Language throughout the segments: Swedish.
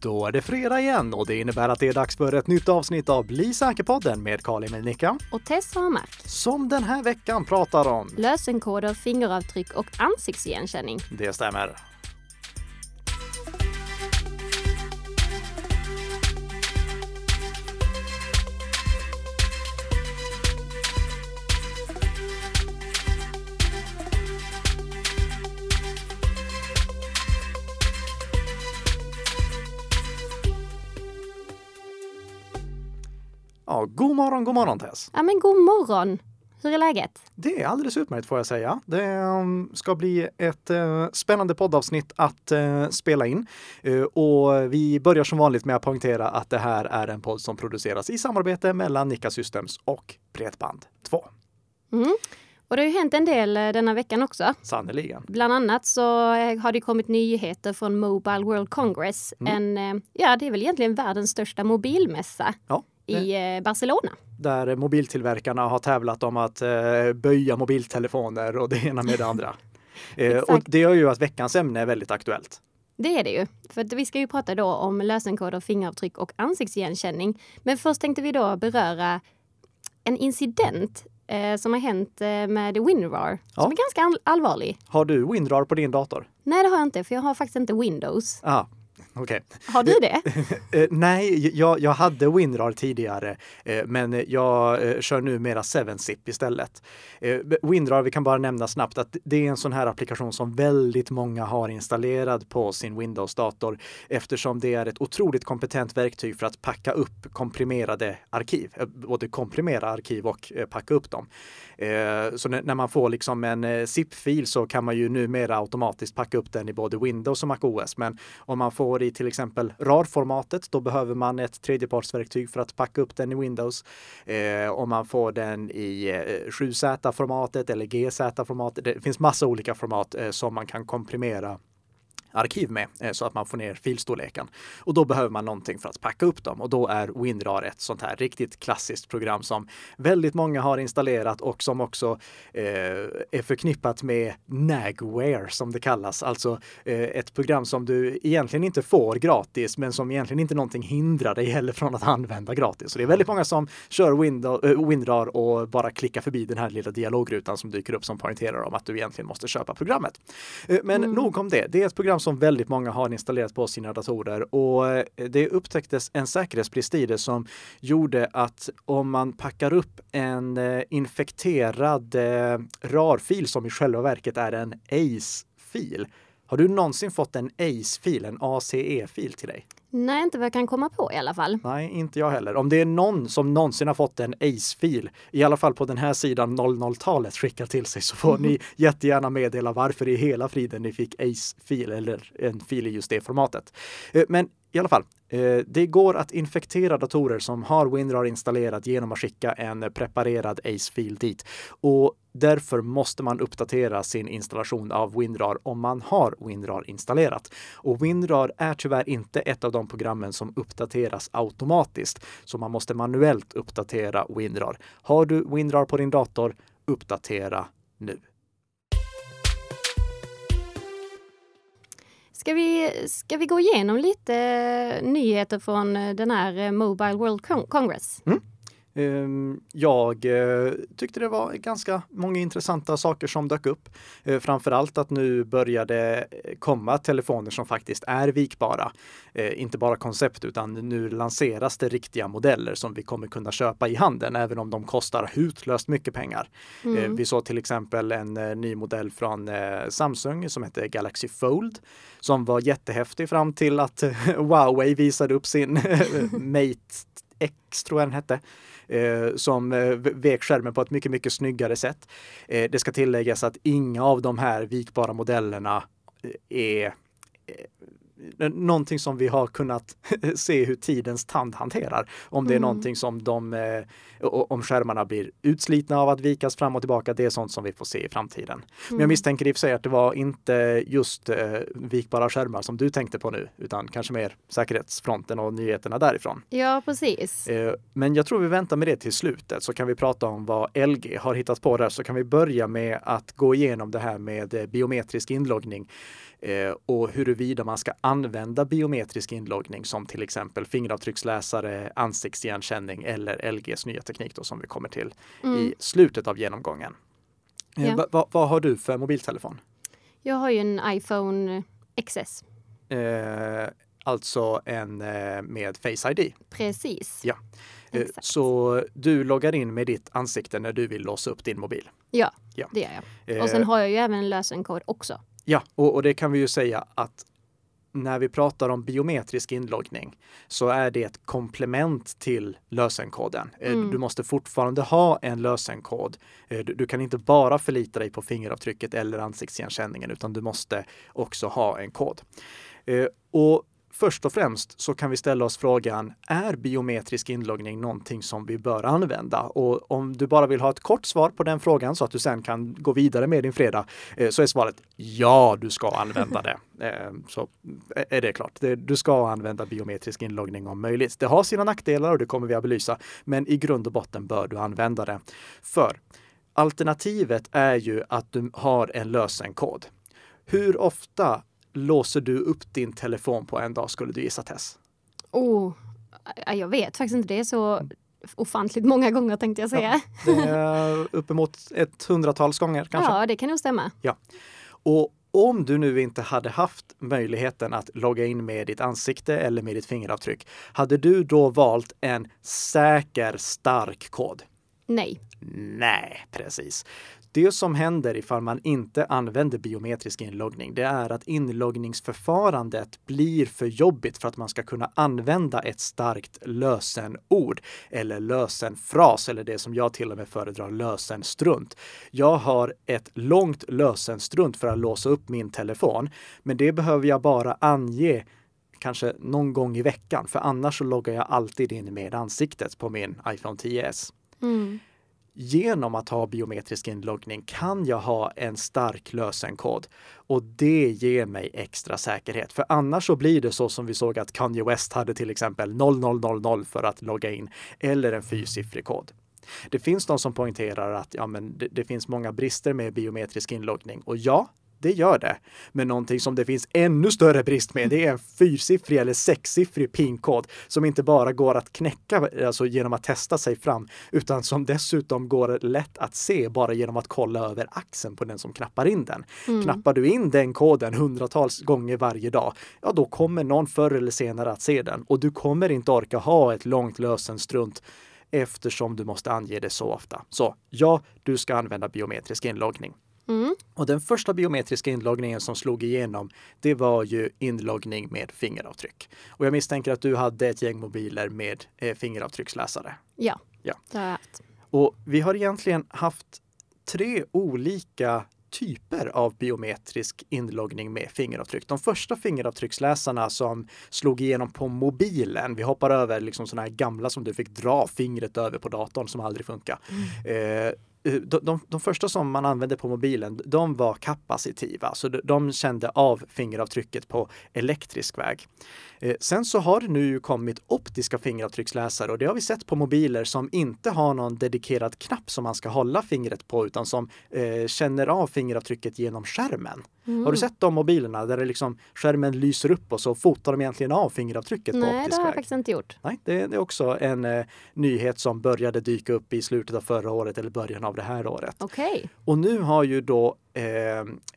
Då är det fredag igen och det innebär att det är dags för ett nytt avsnitt av Bli säker-podden med Karl-Emil Nicka. Och Tess Hamark. Som den här veckan pratar om. Lösenkoder, fingeravtryck och ansiktsigenkänning. Det stämmer. Ja, god morgon, god morgon Tess! Ja men god morgon! Hur är läget? Det är alldeles utmärkt får jag säga. Det um, ska bli ett uh, spännande poddavsnitt att uh, spela in. Uh, och vi börjar som vanligt med att poängtera att det här är en podd som produceras i samarbete mellan Nika Systems och Bredband 2. Mm. Och det har ju hänt en del denna veckan också. Sannerligen. Bland annat så har det kommit nyheter från Mobile World Congress. Mm. En, ja, det är väl egentligen världens största mobilmässa. Ja, i eh, Barcelona. Där mobiltillverkarna har tävlat om att eh, böja mobiltelefoner och det ena med det andra. eh, och det gör ju att veckans ämne är väldigt aktuellt. Det är det ju. För vi ska ju prata då om lösenkoder, fingeravtryck och ansiktsigenkänning. Men först tänkte vi då beröra en incident eh, som har hänt eh, med WinRAR, ja. som är ganska all allvarlig. Har du WinRAR på din dator? Nej, det har jag inte, för jag har faktiskt inte Windows. Ah, Okay. Har du det? Eh, nej, jag, jag hade WinRAR tidigare, eh, men jag eh, kör numera 7zip istället. WinRAR, vi kan bara nämna snabbt att det är en sån här applikation som väldigt många har installerad på sin Windows-dator eftersom det är ett otroligt kompetent verktyg för att packa upp komprimerade arkiv, både komprimera arkiv och packa upp dem. Så när man får liksom en zip-fil så kan man ju numera automatiskt packa upp den i både Windows och MacOS. Men om man får i till exempel RAR-formatet, då behöver man ett tredjepartsverktyg för att packa upp den i Windows. Eh, om man får den i eh, 7Z-formatet eller GZ-formatet. Det finns massa olika format eh, som man kan komprimera arkiv med eh, så att man får ner filstorleken. Och då behöver man någonting för att packa upp dem och då är WinRAR ett sånt här riktigt klassiskt program som väldigt många har installerat och som också eh, är förknippat med Nagware som det kallas, alltså eh, ett program som du egentligen inte får gratis men som egentligen inte någonting hindrar dig heller från att använda gratis. Så det är väldigt många som kör WinRAR och bara klickar förbi den här lilla dialogrutan som dyker upp som poängterar om att du egentligen måste köpa programmet. Eh, men mm. nog om det. Det är ett program som väldigt många har installerat på sina datorer och eh, det upptäcktes en säkerhetsbrist i det som gjorde att om man packar upp en eh, infekterad eh, RAR-fil som i själva verket är en ACE-fil. Har du någonsin fått en ACE-fil, en ACE-fil till dig? Nej, inte vad jag kan komma på i alla fall. Nej, inte jag heller. Om det är någon som någonsin har fått en ACE-fil, i alla fall på den här sidan 00-talet skickad till sig, så får mm. ni jättegärna meddela varför i hela friden ni fick ACE-fil eller en fil i just det formatet. Eh, men i alla fall, eh, det går att infektera datorer som har WinRAR installerat genom att skicka en preparerad ACE-fil dit. Och därför måste man uppdatera sin installation av WinRAR om man har WinRAR installerat. Och WinRAR är tyvärr inte ett av de programmen som uppdateras automatiskt, så man måste manuellt uppdatera WinRAR. Har du WinRAR på din dator, uppdatera nu. Ska vi, ska vi gå igenom lite eh, nyheter från eh, den här eh, Mobile World Congress? Mm. Ehm, jag eh, tyckte det var ganska många intressanta saker som dök upp. Eh, framförallt att nu började komma telefoner som faktiskt är vikbara. Eh, inte bara koncept utan nu lanseras det riktiga modeller som vi kommer kunna köpa i handeln även om de kostar hutlöst mycket pengar. Mm. Vi såg till exempel en ny modell från Samsung som heter Galaxy Fold som var jättehäftig fram till att Huawei visade upp sin Mate X tror jag den hette eh, som eh, vek skärmen på ett mycket, mycket snyggare sätt. Eh, det ska tilläggas att inga av de här vikbara modellerna eh, är eh, någonting som vi har kunnat se hur tidens tand hanterar. Om det är mm. någonting som de, eh, om skärmarna blir utslitna av att vikas fram och tillbaka, det är sånt som vi får se i framtiden. Mm. Men jag mm. misstänker i och för sig att det var inte just eh, vikbara skärmar som du tänkte på nu, utan kanske mer säkerhetsfronten och nyheterna därifrån. Ja, precis. Eh, men jag tror vi väntar med det till slutet så kan vi prata om vad LG har hittat på där så kan vi börja med att gå igenom det här med biometrisk inloggning. Eh, och huruvida man ska använda biometrisk inloggning som till exempel fingeravtrycksläsare, ansiktsigenkänning eller LGs nya teknik då, som vi kommer till Mm. i slutet av genomgången. Eh, Ja. va- va- vad har du för mobiltelefon? Jag har ju en iPhone XS. Eh, alltså en eh, med Face ID. Precis. Ja. Eh. Så du loggar in med ditt ansikte när du vill låsa upp din mobil. Ja, Ja. det gör jag. Eh, Och sen har jag ju även en lösenkod också. Ja, och, och det kan vi ju säga att när vi pratar om biometrisk inloggning så är det ett komplement till lösenkoden. Eh, Mm. Du måste fortfarande ha en lösenkod. Eh, Du, kan inte bara förlita dig på fingeravtrycket eller ansiktsigenkänningen utan du måste också ha en kod. Eh, Och först och främst så kan vi ställa oss frågan, är biometrisk inloggning någonting som vi bör använda? Och om du bara vill ha ett kort svar på den frågan så att du sen kan gå vidare med din fredag, eh, så är svaret ja, du ska använda det. Eh, Så är det klart. Du ska använda biometrisk inloggning om möjligt. Det har sina nackdelar och det kommer vi att belysa, men i grund och botten bör du använda det. För alternativet är ju att du har en lösenkod. Hur ofta låser du upp din telefon på en dag skulle du gissa Tess? Oh, ja, jag vet faktiskt inte. Det är så ofantligt många gånger tänkte jag säga. Det är uppemot ett hundratals gånger kanske. Ja, det kan nog stämma. Och om du nu inte hade haft möjligheten att logga in med ditt ansikte eller med ditt fingeravtryck, hade du då valt en säker, stark kod? Nej. Nej, precis. Det som händer ifall man inte använder biometrisk inloggning, det är att inloggningsförfarandet blir för jobbigt för att man ska kunna använda ett starkt lösenord eller lösenfras eller det som jag till och med föredrar lösenstrunt. Jag har ett långt lösenstrunt för att låsa upp min telefon, men det behöver jag bara ange kanske någon gång i veckan, för annars så loggar jag alltid in med ansiktet på min iPhone 10s Mm genom att ha biometrisk inloggning kan jag ha en stark lösenkod och det ger mig extra säkerhet. För annars så blir det så som vi såg att Kanye West hade till exempel 0000 för att logga in eller en fyrsiffrig kod. Det finns de som poängterar att ja, men det, det finns många brister med biometrisk inloggning och ja, det gör det. Men någonting som det finns ännu större brist med, det är en fyrsiffrig eller sexsiffrig PIN-kod som inte bara går att knäcka alltså genom att testa sig fram, utan som dessutom går lätt att se bara genom att kolla över axeln på den som knappar in den. Mm. Knappar du in den koden hundratals gånger varje dag, ja då kommer någon förr eller senare att se den och du kommer inte orka ha ett långt lösenstrunt eftersom du måste ange det så ofta. Så ja, du ska använda biometrisk inloggning. Mm. Och den första biometriska inloggningen som slog igenom, det var ju inloggning med fingeravtryck. Och jag misstänker att du hade ett gäng mobiler med eh, fingeravtrycksläsare. Ja, Ja. det har jag haft. Och vi har egentligen haft tre olika typer av biometrisk inloggning med fingeravtryck. De första fingeravtrycksläsarna som slog igenom på mobilen, vi hoppar över liksom sådana här gamla som du fick dra fingret över på datorn som aldrig funkar. Eh, de, de, de första som man använde på mobilen, de var kapacitiva, så de, de kände av fingeravtrycket på elektrisk väg. Eh, sen så har det nu kommit optiska fingeravtrycksläsare och det har vi sett på mobiler som inte har någon dedikerad knapp som man ska hålla fingret på utan som eh, känner av fingeravtrycket genom skärmen. Mm. Har du sett de mobilerna där det liksom skärmen lyser upp och så fotar de egentligen av fingeravtrycket på Nej, det optisk har jag väg? faktiskt inte gjort. Nej, det, det är också en eh, nyhet som började dyka upp i slutet av förra året eller början av det här året. Okej. Och nu har ju då eh,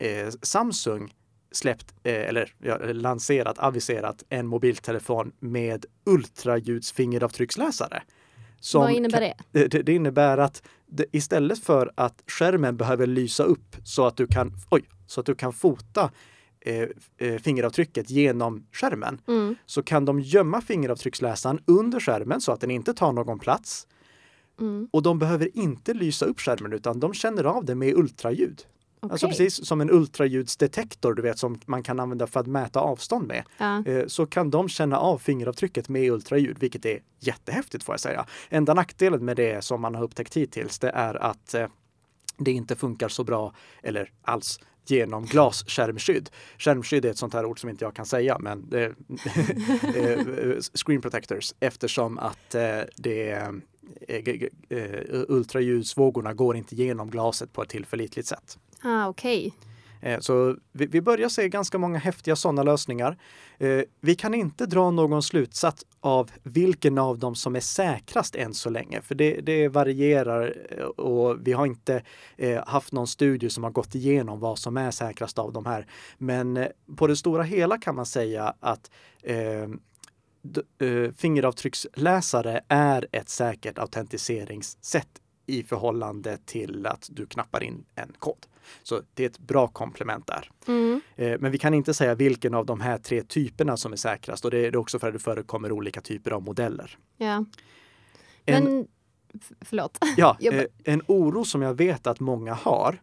eh, Samsung släppt, eh, eller ja, lanserat, aviserat en mobiltelefon med ultraljudsfingeravtrycksläsare. Som Vad innebär kan- det? det? Det innebär att det, istället för att skärmen behöver lysa upp så att du kan, oj, så att du kan fota eh, eh, fingeravtrycket genom skärmen Mm. så kan de gömma fingeravtrycksläsaren under skärmen så att den inte tar någon plats. Mm. Och de behöver inte lysa upp skärmen utan de känner av det med ultraljud. Alltså Okej. precis som en ultraljudsdetektor du vet som man kan använda för att mäta avstånd med. Ja. Eh, Så kan de känna av fingeravtrycket med ultraljud, vilket är jättehäftigt får jag säga. Enda nackdelen med det som man har upptäckt hittills, det är att eh, det inte funkar så bra, eller alls, genom glasskärmskydd. Skärmskydd är ett sånt här ord som inte jag kan säga, men det, eh, screen protectors, eftersom att eh, det eh, eh, ultraljudsvågorna går inte genom glaset på ett tillförlitligt sätt. Ah, Okej. Eh, så vi, börjar se ganska många häftiga sådana lösningar. Eh, vi kan inte dra någon slutsats av vilken av dem som är säkrast än så länge, för det, det varierar eh, och vi har inte haft någon studie som har gått igenom vad som är säkrast av de här. Men på det stora hela kan man säga att fingeravtrycksläsare är ett säkert autentiseringssätt i förhållande till att du knappar in en kod. Så det är ett bra komplement där. Mm. Eh, men vi kan inte säga vilken av de här tre typerna som är säkrast och det är också för att det förekommer olika typer av modeller. Ja. Men, en, förlåt. Ja, eh, en oro som jag vet att många har,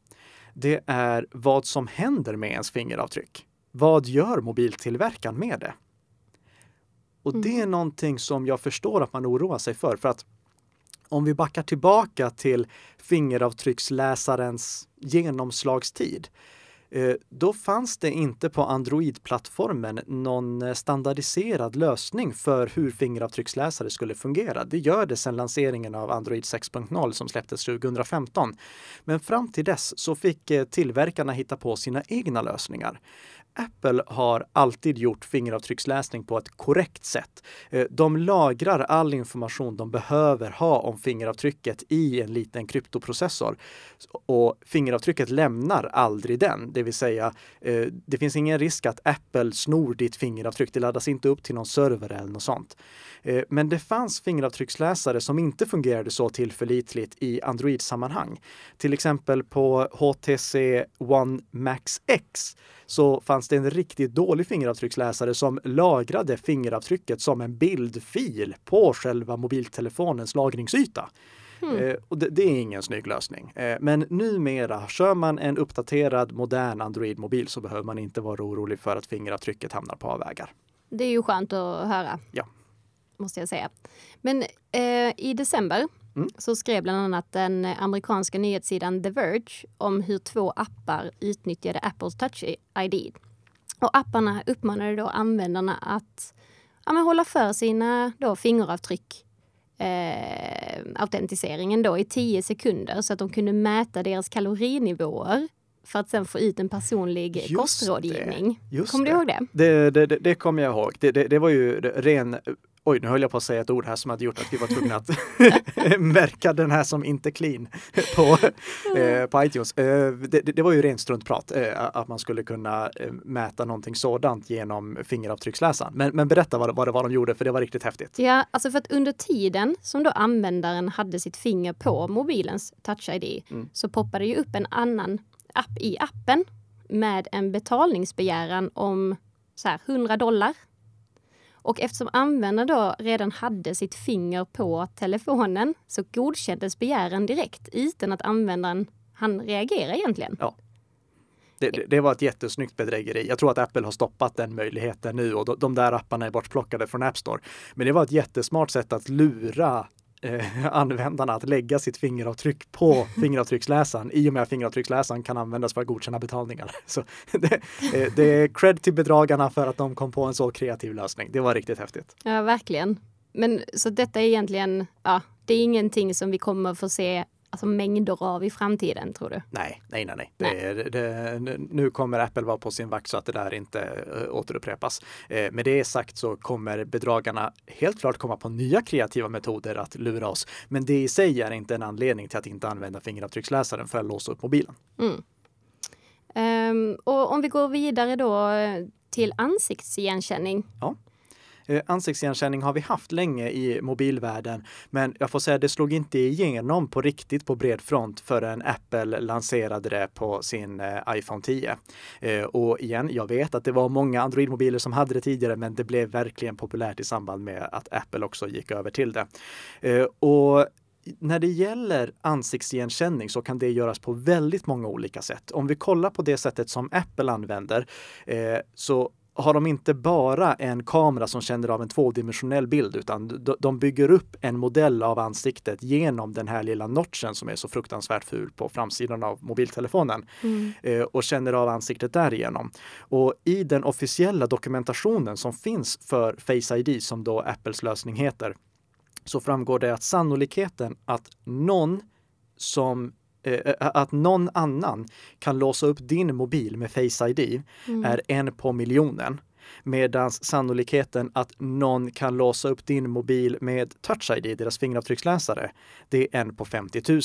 det är vad som händer med ens fingeravtryck. Vad gör mobiltillverkaren med det? Och mm. det är någonting som jag förstår att man oroar sig för, för att om vi backar tillbaka till fingeravtrycksläsarens genomslagstid, eh, då fanns det inte på Android-plattformen någon standardiserad lösning för hur fingeravtrycksläsare skulle fungera. Det gör det sedan lanseringen av Android 6.0 som släpptes 2015. Men fram till dess så fick eh, tillverkarna hitta på sina egna lösningar. Apple har alltid gjort fingeravtrycksläsning på ett korrekt sätt. Eh, de lagrar all information de behöver ha om fingeravtrycket i en liten kryptoprocessor. Och fingeravtrycket lämnar aldrig den, det vill säga eh, det finns ingen risk att Apple snor ditt fingeravtryck. Det laddas inte upp till någon server eller något sånt. Eh, men det fanns fingeravtrycksläsare som inte fungerade så tillförlitligt i Android-sammanhang. Till exempel på HTC One Max X så fanns det en riktigt dålig fingeravtrycksläsare som lagrade fingeravtrycket som en bildfil på själva mobiltelefonens lagringsyta. Mm. Och det, det, är ingen snygg lösning. Eh, men numera, kör man en uppdaterad modern Android-mobil så behöver man inte vara orolig för att fingeravtrycket hamnar på avvägar. Det är ju skönt att höra. Ja. Måste jag säga. Men eh, i december Mm. så skrev bland annat den amerikanska nyhetssidan The Verge om hur två appar utnyttjade Apples Touch ID. Och apparna uppmanade då användarna att ja, hålla för sina då, fingeravtryck eh, autentiseringen då i 10 sekunder så att de kunde mäta deras kalorinivåer för att sen få ut en personlig Just kostrådgivning. Kommer du ihåg det? Det, det, det, kommer jag ihåg. Det var ju ren Oj, nu höll jag på att säga ett ord här som hade gjort att vi var tvungna att märka den här som inte clean på, eh, på iTunes. Eh, det, det, var ju rent struntprat eh, att man skulle kunna eh, mäta någonting sådant genom fingeravtrycksläsaren. Men, men berätta vad, vad det var de gjorde, för det var riktigt häftigt. Ja, alltså för att under tiden som då användaren hade sitt finger på mobilens touch-ID mm. så poppade ju upp en annan app i appen med en betalningsbegäran om så här 100 dollar och eftersom användaren då redan hade sitt finger på telefonen så godkändes begäran direkt utan att användaren han reagera egentligen. Ja. Det, det, det, var ett jättesnyggt bedrägeri. Jag tror att Apple har stoppat den möjligheten nu och de, de där apparna är bortplockade från App Store. Men det var ett jättesmart sätt att lura eh, användarna att lägga sitt fingeravtryck på fingeravtrycksläsaren i och med att fingeravtrycksläsaren kan användas för att godkänna betalningar. Så det, eh, det är cred till bedragarna för att de kom på en så kreativ lösning. Det var riktigt häftigt. Ja, verkligen. Men så detta är egentligen, ja, det är ingenting som vi kommer få se alltså, mängder av i framtiden, tror du? Nej, nej, nej. nej. nej. Det, det, nu kommer Apple vara på sin vakt så att det där inte uh, återupprepas. Uh, med det sagt så kommer bedragarna helt klart komma på nya kreativa metoder att lura oss. Men det i sig är inte en anledning till att inte använda fingeravtrycksläsaren för att låsa upp mobilen. Mm. Um, och om vi går vidare då till ansiktsigenkänning. Ja. Eh, ansiktsigenkänning har vi haft länge i mobilvärlden, men jag får säga det slog inte igenom på riktigt på bred front förrän Apple lanserade det på sin eh, iPhone 10. Eh, och igen, jag vet att det var många Android-mobiler som hade det tidigare, men det blev verkligen populärt i samband med att Apple också gick över till det. Eh, och när det gäller ansiktsigenkänning så kan det göras på väldigt många olika sätt. Om vi kollar på det sättet som Apple använder eh, så har de inte bara en kamera som känner av en tvådimensionell bild utan de bygger upp en modell av ansiktet genom den här lilla notchen som är så fruktansvärt ful på framsidan av mobiltelefonen mm. Eh, och känner av ansiktet därigenom. Och i den officiella dokumentationen som finns för Face ID som då Apples lösning heter så framgår det att sannolikheten att någon som eh, att någon annan kan låsa upp din mobil med Face ID Mm. är en på miljonen. Medan sannolikheten att någon kan låsa upp din mobil med Touch ID, deras fingeravtrycksläsare, det är en på 50 000.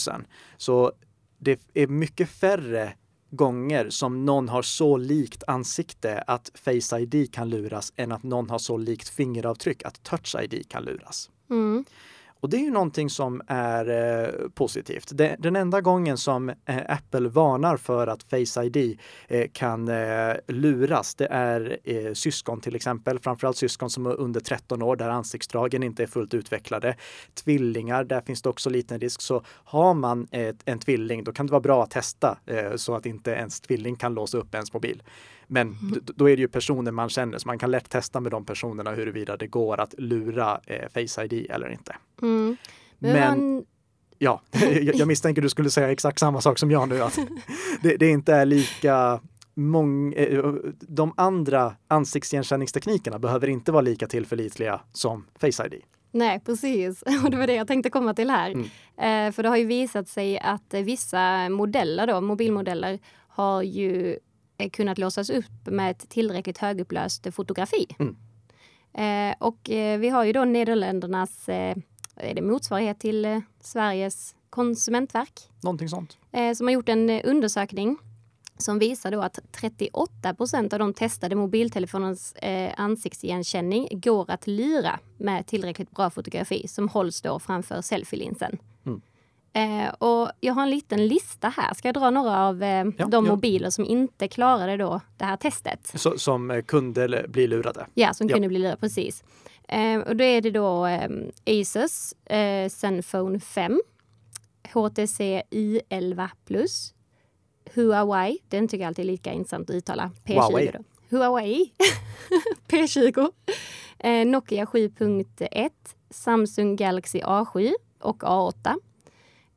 Så det är mycket färre gånger som någon har så likt ansikte att Face ID kan luras än att någon har så likt fingeravtryck att Touch ID kan luras. Mm. Och det är ju någonting som är eh, positivt. Det, den enda gången som eh, Apple varnar för att Face ID eh, kan eh, luras, det är eh, syskon till exempel, framförallt syskon som är under 13 år där ansiktsdragen inte är fullt utvecklade. Tvillingar, där finns det också liten risk. Så har man ett, en tvilling, då kan det vara bra att testa eh, så att inte ens tvilling kan låsa upp ens mobil. Men d- då är det ju personer man känner, så man kan lätt testa med de personerna huruvida det går att lura eh, Face ID eller inte. Mm. Men, Men- Ja, jag misstänker du skulle säga exakt samma sak som jag nu. Att det, det inte är lika mång, eh, de andra ansiktsigenkänningsteknikerna behöver inte vara lika tillförlitliga som Face ID. nej, precis. Och det var det jag tänkte komma till här. Mm. Eh, för det har ju visat sig att eh, vissa modeller, då, mobilmodeller, har ju eh, kunnat låsas upp med ett tillräckligt högupplöst fotografi. Mm. Eh, och eh, vi har ju då Nederländernas eh, är det motsvarighet till eh, Sveriges konsumentverk Någonting sånt. eh, som har gjort en eh, undersökning som visar då att 38 procent av de testade mobiltelefonens eh, ansiktsigenkänning går att lura med tillräckligt bra fotografi som hålls då framför selfielinsen. Eh, och jag har en liten lista här. Ska jag dra några av eh, Ja, de ja. mobiler som inte klarade då det här testet? Så, som eh, kunde bli lurade. Ja, som Ja. kunde bli lurade, precis. Eh, och då är det då eh, Asus eh, Zenfone 5, HTC i11 Plus, Huawei, den tycker jag alltid är lika intressant att uttala, P20 Huawei. då. Huawei, P20, eh, Nokia 7.1, Samsung Galaxy A7 och A8,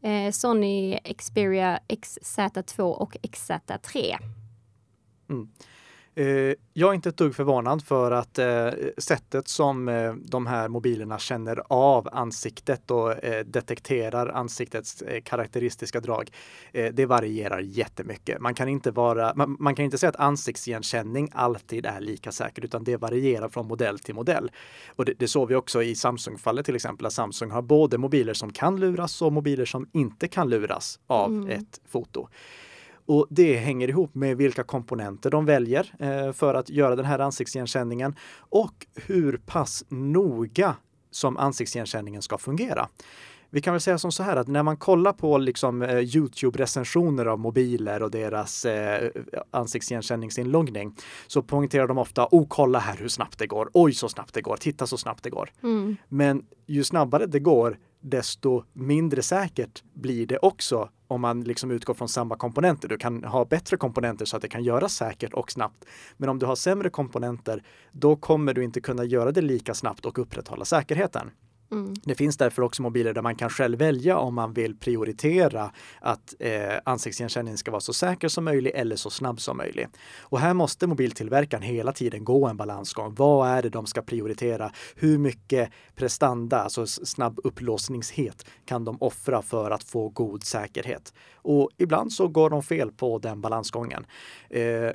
eh, Sony Xperia XZ2 och XZ3. Mm jag är inte ett dugg förvånad för att eh, sättet som eh, de här mobilerna känner av ansiktet och eh, detekterar ansiktets eh, karaktäristiska drag, eh, det varierar jättemycket. Man kan, inte vara, man, man kan inte säga att ansiktsigenkänning alltid är lika säker, utan det varierar från modell till modell. Och det, det såg vi också i Samsung-fallet till exempel, att Samsung har både mobiler som kan luras och mobiler som inte kan luras av Mm. ett foto. Och det hänger ihop med vilka komponenter de väljer eh, för att göra den här ansiktsigenkänningen och hur pass noga som ansiktsigenkänningen ska fungera. Vi kan väl säga som så här att när man kollar på liksom, eh, Youtube-recensioner av mobiler och deras eh, ansiktsigenkänningsinloggning så poängterar de ofta, oh kolla här hur snabbt det går, oj så snabbt det går, titta så snabbt det går. Mm. Men ju snabbare det går, desto mindre säkert blir det också om man liksom utgår från samma komponenter. Du kan ha bättre komponenter så att det kan göras säkert och snabbt. Men om du har sämre komponenter, då kommer du inte kunna göra det lika snabbt och upprätthålla säkerheten. Mm. Det finns därför också mobiler där man kan själv välja om man vill prioritera att eh, ansiktsigenkänningen ska vara så säker som möjligt eller så snabb som möjligt. Och här måste mobiltillverkaren hela tiden gå en balansgång. Vad är det de ska prioritera? Hur mycket prestanda, alltså snabb upplåsningshet, kan de offra för att få god säkerhet? Och ibland så går de fel på den balansgången. Eh,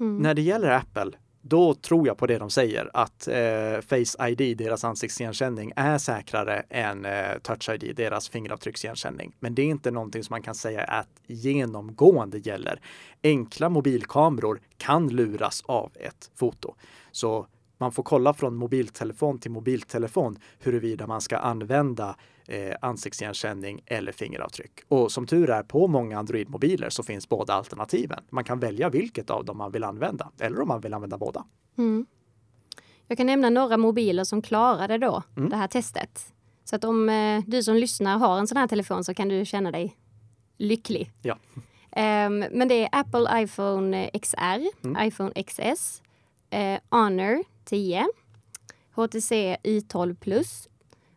Mm. när det gäller Apple, då tror jag på det de säger att eh, Face ID, deras ansiktsigenkänning, är säkrare än eh, Touch ID, deras fingeravtrycksigenkänning. Men det är inte någonting som man kan säga att genomgående gäller. Enkla mobilkameror kan luras av ett foto. Så man får kolla från mobiltelefon till mobiltelefon huruvida man ska använda eh, ansiktsigenkänning eller fingeravtryck. Och som tur är på många Android-mobiler så finns båda alternativen. Man kan välja vilket av dem man vill använda eller om man vill använda båda. Mm. Jag kan nämna några mobiler som klarade då Mm. det här testet. Så att om eh, du som lyssnar har en sån här telefon så kan du känna dig lycklig. Ja. Ehm, men det är Apple iPhone XR, Mm. iPhone XS, eh, Honor 10, HTC i12 Plus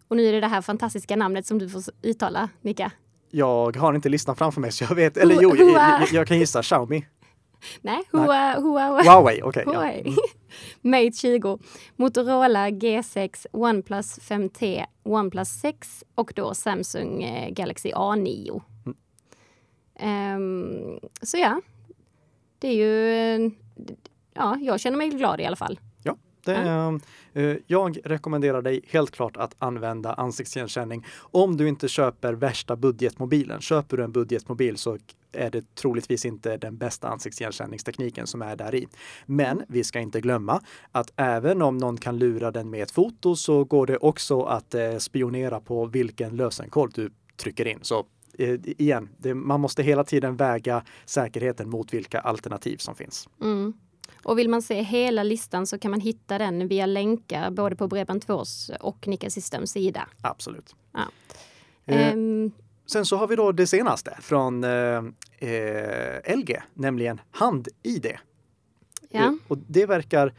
och nu är det det här fantastiska namnet som du får uttala, Nika. Jag har inte listan framför mig så jag vet, eller Hua- jo, jag, Hua- jag, jag kan gissa Xiaomi. Nej, Hua, Hua, Huawei, okej. ja. Huawei. Mate 20, Motorola G6, OnePlus 5T, OnePlus 6 och då Samsung eh, Galaxy A9. Um, så ja, det är ju... Ja, jag känner mig glad i alla fall. Det, mm. eh, jag rekommenderar dig helt klart att använda ansiktsigenkänning. Om du inte köper värsta budgetmobilen. Köper du en budgetmobil så är det troligtvis inte den bästa ansiktsigenkänningstekniken som är där i. Men vi ska inte glömma att även om någon kan lura den med ett foto så går det också att eh, spionera på vilken lösenkod du trycker in. Så eh, igen, det, man måste hela tiden väga säkerheten mot vilka alternativ som finns. Mm. Och vill man se hela listan så kan man hitta den via länkar både på Bredband2s och Nika Systems sida. Absolut. Ja. Eh, um, sen så har vi då det senaste från eh, eh LG, nämligen hand-id. Ja. Eh, och det verkar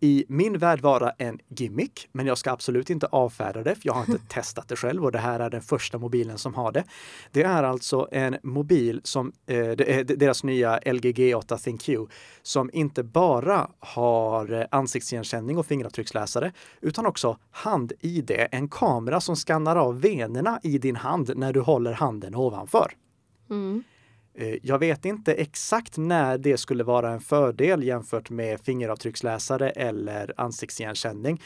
i min värld vara en gimmick, men jag ska absolut inte avfärda det, för jag har inte testat det själv och det här är den första mobilen som har det. Det är alltså en mobil som, eh, deras nya LG G8 ThinQ, som inte bara har eh, ansiktsigenkänning och fingeravtrycksläsare, utan också hand-id, en kamera som skannar av venerna i din hand när du håller handen ovanför. Mm. Eh, jag vet inte exakt när det skulle vara en fördel jämfört med fingeravtrycksläsare eller ansiktsigenkänning.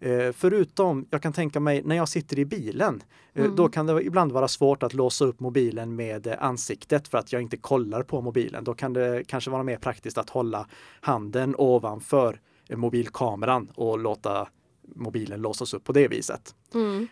Eh, förutom, jag kan tänka mig när jag sitter i bilen, eh, mm. då kan det ibland vara svårt att låsa upp mobilen med ansiktet för att jag inte kollar på mobilen. Då kan det kanske vara mer praktiskt att hålla handen ovanför mobilkameran och låta mobilen låsas upp på det viset. Mm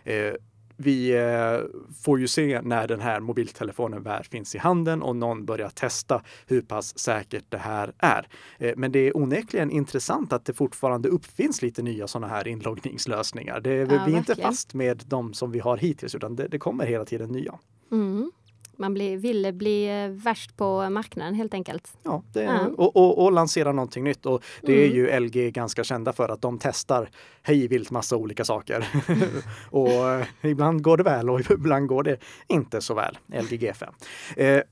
vi eh, får ju se när den här mobiltelefonen väl finns i handen och någon börjar testa hur pass säkert det här är. Eh, men det är onekligen intressant att det fortfarande uppfinns lite nya sådana här inloggningslösningar. Det, ja, vi är verkligen. inte fast med de som vi har hittills utan det, det kommer hela tiden nya. Mm man bli, ville bli eh, värst på marknaden helt enkelt. Ja, det, ja. Och, och, och, lansera någonting nytt. Och det mm. är ju LG ganska kända för att de testar hejvilt massa olika saker. och eh, ibland går det väl och ibland går det inte så väl. LG G5. Eh, eh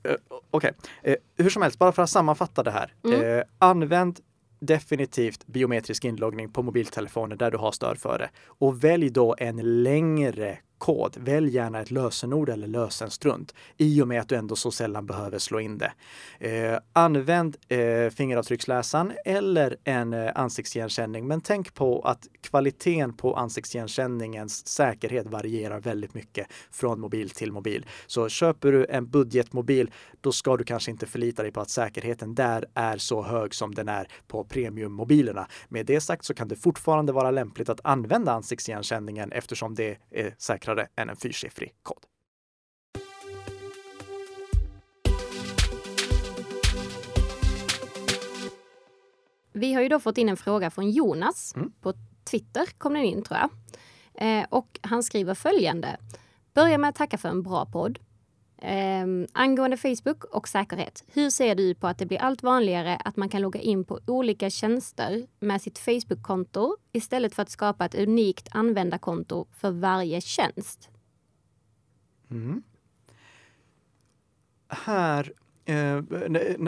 Okej, okay. eh, hur som helst, bara för att sammanfatta det här. Mm. Eh, använd definitivt biometrisk inloggning på mobiltelefoner där du har stöd för det. Och välj då en längre kod. Välj gärna ett lösenord eller lösenstrunt i och med att du ändå så sällan behöver slå in det. Eh, använd eh, fingeravtrycksläsaren eller en eh, ansiktsigenkänning. Men tänk på att kvaliteten på ansiktsigenkänningens säkerhet varierar väldigt mycket från mobil till mobil. Så köper du en budgetmobil, då ska du kanske inte förlita dig på att säkerheten där är så hög som den är på premiummobilerna. Med det sagt så kan det fortfarande vara lämpligt att använda ansiktsigenkänningen eftersom det är säkrare säkrare än en fyrsiffrig kod. Vi har ju då fått in en fråga från Jonas. Mm. På Twitter kom den in tror jag. Eh, och han skriver följande. Börja med att tacka för en bra podd. Um, angående Facebook och säkerhet. Hur ser du på att det blir allt vanligare att man kan logga in på olika tjänster med sitt Facebook-konto istället för att skapa ett unikt användarkonto för varje tjänst? Mm. Här Eh,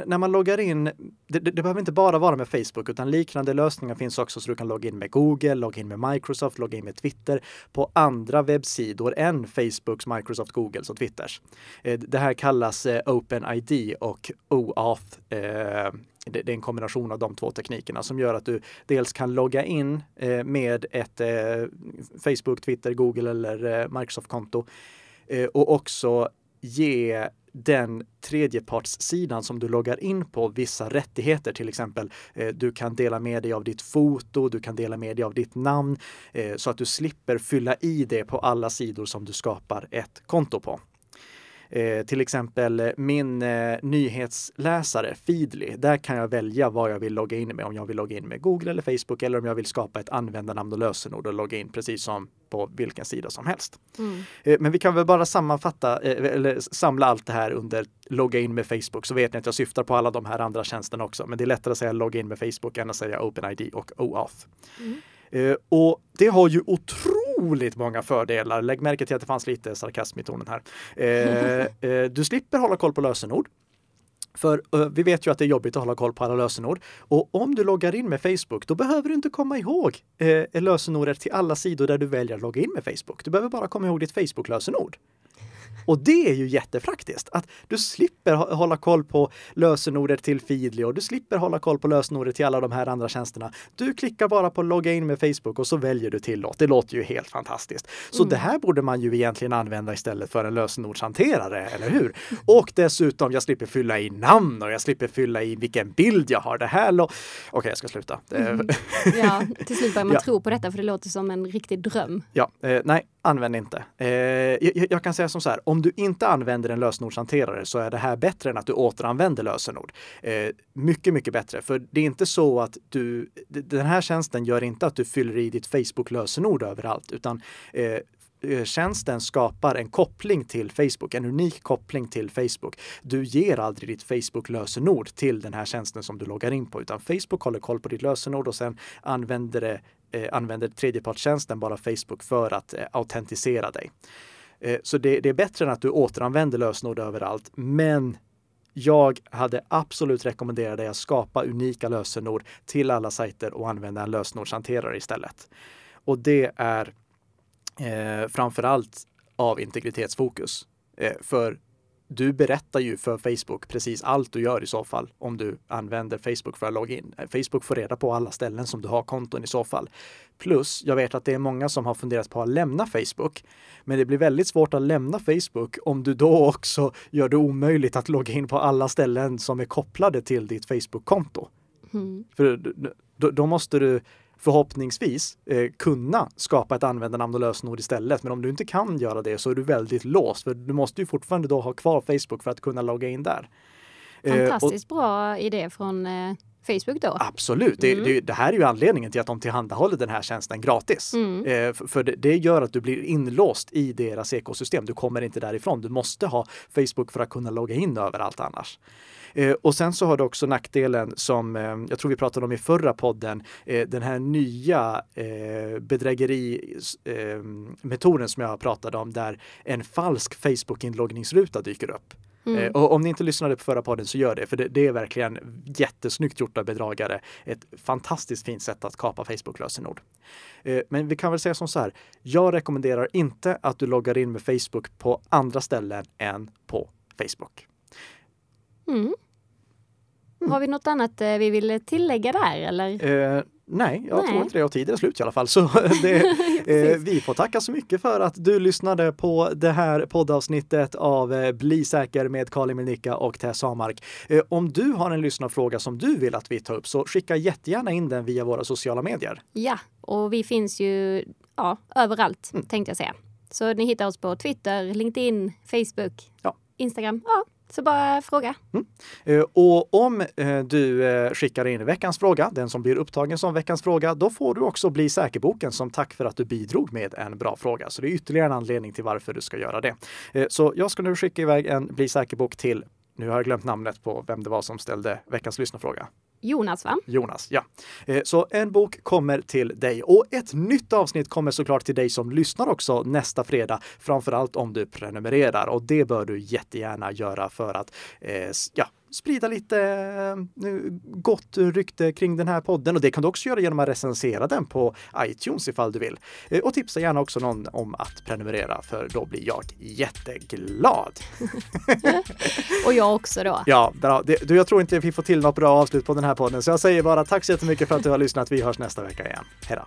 när man loggar in, det, det, behöver inte bara vara med Facebook utan liknande lösningar finns också så du kan logga in med Google, logga in med Microsoft, logga in med Twitter på andra webbsidor än Facebooks, Microsoft, Googles och Twitters. Eh, det här kallas eh, OpenID och OAuth. Eh, det, det är en kombination av de två teknikerna som gör att du dels kan logga in eh, med ett eh, Facebook, Twitter, Google eller eh, Microsoft-konto eh, och också ge den tredjepartssidan som du loggar in på vissa rättigheter, till exempel. Eh, du kan dela med dig av ditt foto, du kan dela med dig av ditt namn eh, så att du slipper fylla i det på alla sidor som du skapar ett konto på. Eh, till exempel eh, min eh, nyhetsläsare Feedly. Där kan jag välja vad jag vill logga in med. Om jag vill logga in med Google eller Facebook eller om jag vill skapa ett användarnamn och lösenord och logga in precis som på vilken sida som helst. Mm. Eh, men vi kan väl bara sammanfatta eh, eller samla allt det här under logga in med Facebook så vet ni att jag syftar på alla de här andra tjänsterna också. Men det är lättare att säga logga in med Facebook än att säga OpenID och OAuth. Mm. Eh, och det har ju otroligt otroligt många fördelar. Lägg märke till att det fanns lite sarkasm i tonen här. Eh, eh, du slipper hålla koll på lösenord. För uh, vi vet ju att det är jobbigt att hålla koll på alla lösenord. Och om du loggar in med Facebook, då behöver du inte komma ihåg eh, lösenordet till alla sidor där du väljer att logga in med Facebook. Du behöver bara komma ihåg ditt Facebook-lösenord. Och det är ju jättepraktiskt att du slipper hålla koll på lösenordet till Feedly och du slipper hålla koll på lösenordet till alla de här andra tjänsterna. Du klickar bara på logga in med Facebook och så väljer du tillåt. Det låter ju helt fantastiskt. Så mm. det här borde man ju egentligen använda istället för en lösenordshanterare, eller hur? Och dessutom, jag slipper fylla i namn och jag slipper fylla i vilken bild jag har. Det här Okej, okay, jag ska sluta. Mm. Ja, till slut börjar man ja. tro på detta för det låter som en riktig dröm. Ja, eh, nej, använd inte. Eh, jag, jag, kan säga som så här, om du inte använder en lösenordshanterare så är det här bättre än att du återanvänder lösenord. Eh, mycket, mycket bättre. För det är inte så att du, den här tjänsten gör inte att du fyller i ditt Facebook-lösenord överallt, utan eh, tjänsten skapar en koppling till Facebook, en unik koppling till Facebook. Du ger aldrig ditt Facebook-lösenord till den här tjänsten som du loggar in på, utan Facebook håller koll på ditt lösenord och sen använder, det, eh, använder tredjepartstjänsten bara Facebook för att eh, autentisera dig. Eh, så det, det är bättre än att du återanvänder lösenord överallt, men jag hade absolut rekommenderat dig att skapa unika lösenord till alla sajter och använda en lösenordshanterare istället. Och det är eh, framförallt av integritetsfokus. Eh, för du berättar ju för Facebook precis allt du gör i så fall om du använder Facebook för att logga in. Eh, Facebook får reda på alla ställen som du har konton i så fall. Plus, jag vet att det är många som har funderat på att lämna Facebook. Men det blir väldigt svårt att lämna Facebook om du då också gör det omöjligt att logga in på alla ställen som är kopplade till ditt Facebook-konto. Mm. För då, då måste du förhoppningsvis eh, kunna skapa ett användarnamn och lösenord istället. Men om du inte kan göra det så är du väldigt låst, för du måste ju fortfarande då ha kvar Facebook för att kunna logga in där. Fantastiskt eh, och, bra idé från eh, Facebook då? Absolut. Mm. Det, det, det, här är ju anledningen till att de tillhandahåller den här tjänsten gratis. Mm. Eh, för, för det, det, gör att du blir inlåst i deras ekosystem. Du kommer inte därifrån. Du måste ha Facebook för att kunna logga in överallt annars. Eh, och sen så har du också nackdelen som eh, jag tror vi pratade om i förra podden, eh, den här nya bedrägerimetoden som jag pratade om där en falsk Facebook-inloggningsruta dyker upp. Mm. Och om ni inte lyssnade på förra podden så gör det, för det, det, är verkligen jättesnyggt gjort av bedragare. Ett fantastiskt fint sätt att kapa Facebook-lösenord. Men vi kan väl säga som så här. Jag rekommenderar inte att du loggar in med Facebook på andra ställen än på Facebook. Mm. Mm. Har vi något annat eh, vi vill tillägga där eller? Eh, nej, jag nej. tror inte det och tiden är slut i alla fall. Så det, eh, vi får tacka så mycket för att du lyssnade på det här poddavsnittet av eh, Bli säker med Karin Milnicka och Tess Hamark. Eh, om du har en lyssnarfråga som du vill att vi tar upp så skicka jättegärna in den via våra sociala medier. Ja, och vi finns ju ja, överallt mm. tänkte jag säga. Så ni hittar oss på Twitter, LinkedIn, Facebook, ja. Instagram. Ja, så bara fråga. Mm. Eh, och om eh, du eh, skickar in veckans fråga, den som blir upptagen som veckans fråga, då får du också bli säkerboken som tack för att du bidrog med en bra fråga. Så det är ytterligare en anledning till varför du ska göra det. Så jag ska nu skicka iväg en Bli säkerbok till nu har jag glömt namnet på vem det var som ställde veckans lyssnarfråga. Jonas, va? Jonas, ja. Eh, så en bok kommer till dig och ett nytt avsnitt kommer såklart till dig som lyssnar också nästa fredag, framför allt om du prenumererar och det bör du jättegärna göra för att eh, ja, sprida lite eh, gott rykte kring den här podden och det kan du också göra genom att recensera den på iTunes ifall du vill. Eh, och tipsa gärna också någon om att prenumerera för då blir jag jätteglad. och jag också då. Ja, bra. Du, jag tror inte vi får till något bra avslut på den här podden så jag säger bara tack så jättemycket för att du har lyssnat. Vi hörs nästa vecka igen. Hej då!